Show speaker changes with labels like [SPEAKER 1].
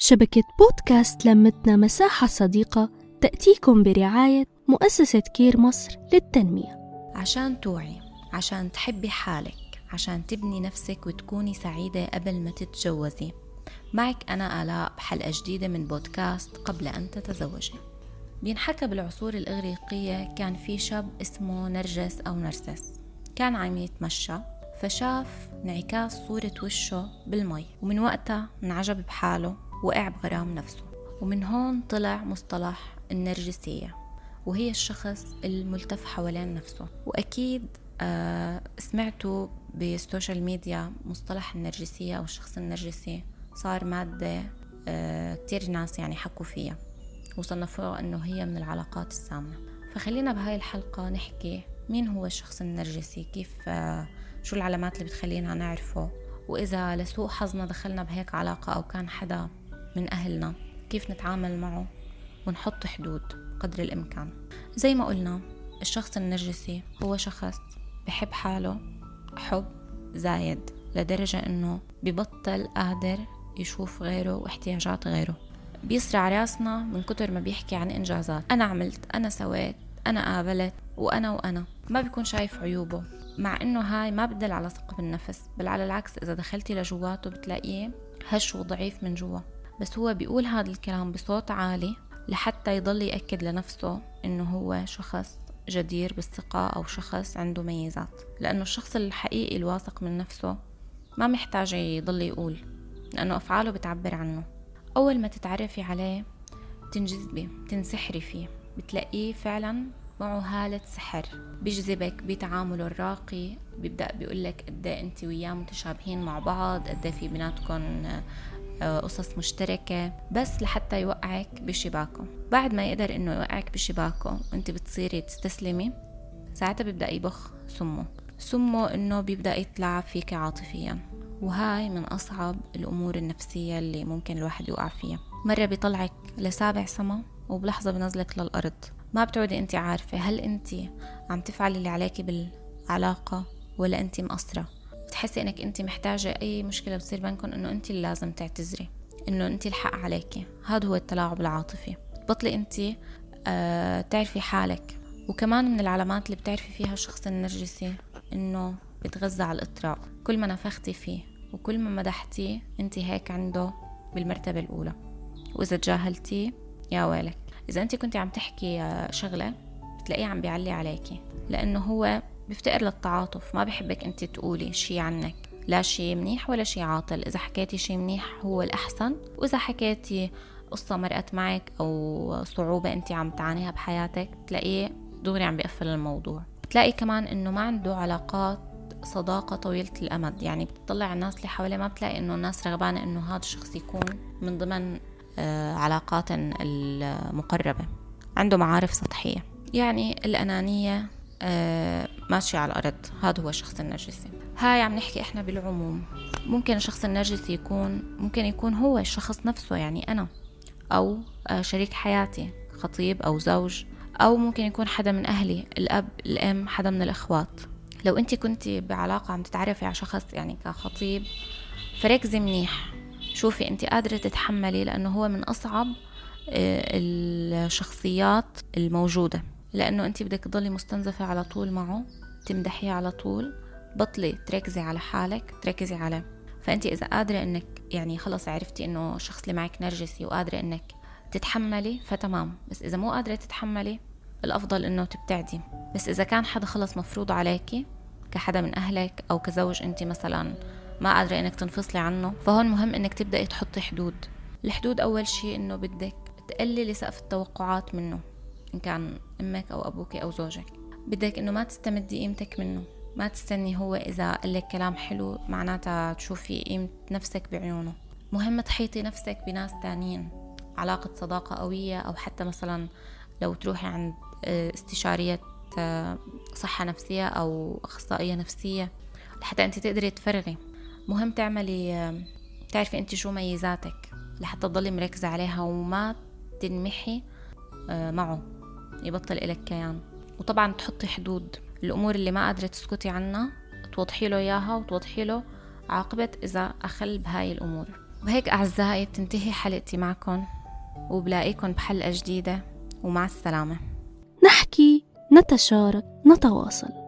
[SPEAKER 1] شبكة بودكاست لمتنا مساحة صديقة تأتيكم برعاية مؤسسة كير مصر للتنمية.
[SPEAKER 2] عشان توعي عشان تحبي حالك عشان تبني نفسك وتكوني سعيدة قبل ما تتجوزي. معك أنا آلاء بحلقة جديدة من بودكاست قبل أن تتزوجي. بينحكى بالعصور الإغريقية كان في شاب اسمه نرجس أو نرسس. كان عم يتمشى فشاف انعكاس صورة وشه بالمي ومن وقتها انعجب بحاله. وقع بغرام نفسه. ومن هون طلع مصطلح النرجسية وهي الشخص الملتف حوالين نفسه. وأكيد آه سمعتوا بالسوشيال ميديا مصطلح النرجسية أو الشخص النرجسي. صار مادة آه كتير ناس يعني حكوا فيها وصنفوها أنه هي من العلاقات السامة. فخلينا بهاي الحلقة نحكي مين هو الشخص النرجسي كيف آه شو العلامات اللي بتخلينا نعرفه. وإذا لسوء حظنا دخلنا بهيك علاقة أو كان حدا من أهلنا كيف نتعامل معه؟ ونحط حدود قدر الإمكان. زي ما قلنا الشخص النرجسي هو شخص بحب حاله حب زايد لدرجة إنه ببطل قادر يشوف غيره واحتياجات غيره. بيسرع راسنا من كتر ما بيحكي عن إنجازات. أنا عملت أنا سويت أنا قابلت وأنا وأنا. ما بيكون شايف عيوبه مع إنه هاي ما بدل على ثقة بالنفس بل على العكس إذا دخلتي لجواته بتلاقيه هش وضعيف من جوا. بس هو بيقول هذا الكلام بصوت عالي لحتى يضل يأكد لنفسه إنه هو شخص جدير بالثقة أو شخص عنده ميزات. لأنه الشخص الحقيقي الواثق من نفسه ما محتاج يضل يقول لأنه أفعاله بتعبر عنه. أول ما تتعرفي عليه تنجذبي تنسحري فيه بتلاقيه فعلا معه هالة سحر. بيجذبك بتعامله الراقي بيبدأ بيقولك قد إيه انت وياه متشابهين مع بعض قد إيه في بيناتكم قصص مشتركة بس لحتى يوقعك بشباكه. بعد ما يقدر إنه يوقعك بشباكه وأنت بتصيري تستسلمي ساعتها بيبدأ يبخ سمه. سمه إنه بيبدأ يتلاعب فيك عاطفيا. وهاي من أصعب الأمور النفسية اللي ممكن الواحد يوقع فيها. مرة بيطلعك لسابع سما وبلحظة بنزلك للأرض. ما بتعودي انت عارفة هل انت عم تفعلي اللي عليكي بالعلاقة ولا انت مقصرة. بتحسي إنك انت محتاجة أي مشكلة بتصير بينكم إنه انت اللي لازم تعتذري إنه انت الحق عليكي هذا هو التلاعب العاطفي. بطلي انت آه تعرفي حالك. وكمان من العلامات اللي بتعرفي فيها الشخص النرجسي إنه بتغذى على الإطراء. كل ما نفختي فيه وكل ما مدحتيه انت هيك عنده بالمرتبة الأولى. وإذا تجاهلتيه يا ويلك. إذا انت كنت عم تحكي آه، شغلة بتلاقيه عم بيعلي عليكي. لأنه هو بيفتقر للتعاطف. ما بحبك انت تقولي شي عنك. لا شي منيح ولا شي عاطل. إذا حكيتي شي منيح هو الأحسن. وإذا حكيتي قصة مرقت معك أو صعوبة انت عم تعانيها بحياتك تلاقيه دغري عم بيقفل الموضوع. بتلاقي كمان إنه ما عنده علاقات صداقة طويلة الأمد. يعني بتطلع الناس اللي حواليه ما بتلاقي إنه الناس رغبانة إنه هذا الشخص يكون من ضمن آه، علاقات المقربة. عنده معارف سطحية. يعني الأنانية ماشية على الأرض. هذا هو الشخص النرجسي. هاي عم نحكي إحنا بالعموم. ممكن الشخص النرجسي يكون ممكن يكون هو الشخص نفسه يعني أنا أو آه، شريك حياتي خطيب أو زوج أو ممكن يكون حدا من أهلي الأب الأم حدا من الإخوات. لو أنت كنت بعلاقة عم تتعرفي على شخص يعني كخطيب فركزي منيح. شوفي أنت قادرة تتحملي لأنه هو من أصعب آه، الشخصيات الموجودة. لأنه أنت بدك تضلي مستنزفة على طول معه تمدحيه على طول بطلي تركزي على حالك تركزي عليه فأنت إذا قادرة إنك يعني خلص عرفتي إنه الشخص اللي معك نرجسي وقادرة إنك تتحملي فتمام. بس إذا مو قادرة تتحملي الأفضل إنه تبتعدي. بس إذا كان حدا خلص مفروض عليكي كحدا من أهلك أو كزوج أنت مثلا ما قادرة إنك تنفصلي عنه فهون مهم إنك تبدأي تحطي حدود. الحدود أول شيء إنه بدك تقللي سقف التوقعات منه. إن كان أمك أو أبوك أو زوجك. بدك إنه ما تستمدي قيمتك منه. ما تستني هو إذا قالك كلام حلو معناتها تشوفي قيمة نفسك بعيونه. مهم تحيطي نفسك بناس تانيين. علاقة صداقة قوية أو حتى مثلا لو تروحي عند آه، استشارية آه، صحة نفسية أو أخصائية نفسية لحتى أنت تقدري تفرغي. مهم تعملي آه، تعرفي أنت شو ميزاتك لحتى تضلي مركزة عليها وما تنمحي معه. يبطل إلك كيان. وطبعا تحطي حدود. الأمور اللي ما قادرة تسكتي عنها توضحي له إياها وتوضحي له عاقبة إذا أخل بهاي الأمور. وهيك أعزائي بتنتهي حلقتي معكم وبلاقيكم بحلقة جديدة. ومع السلامة.
[SPEAKER 1] نحكي نتشارك نتواصل.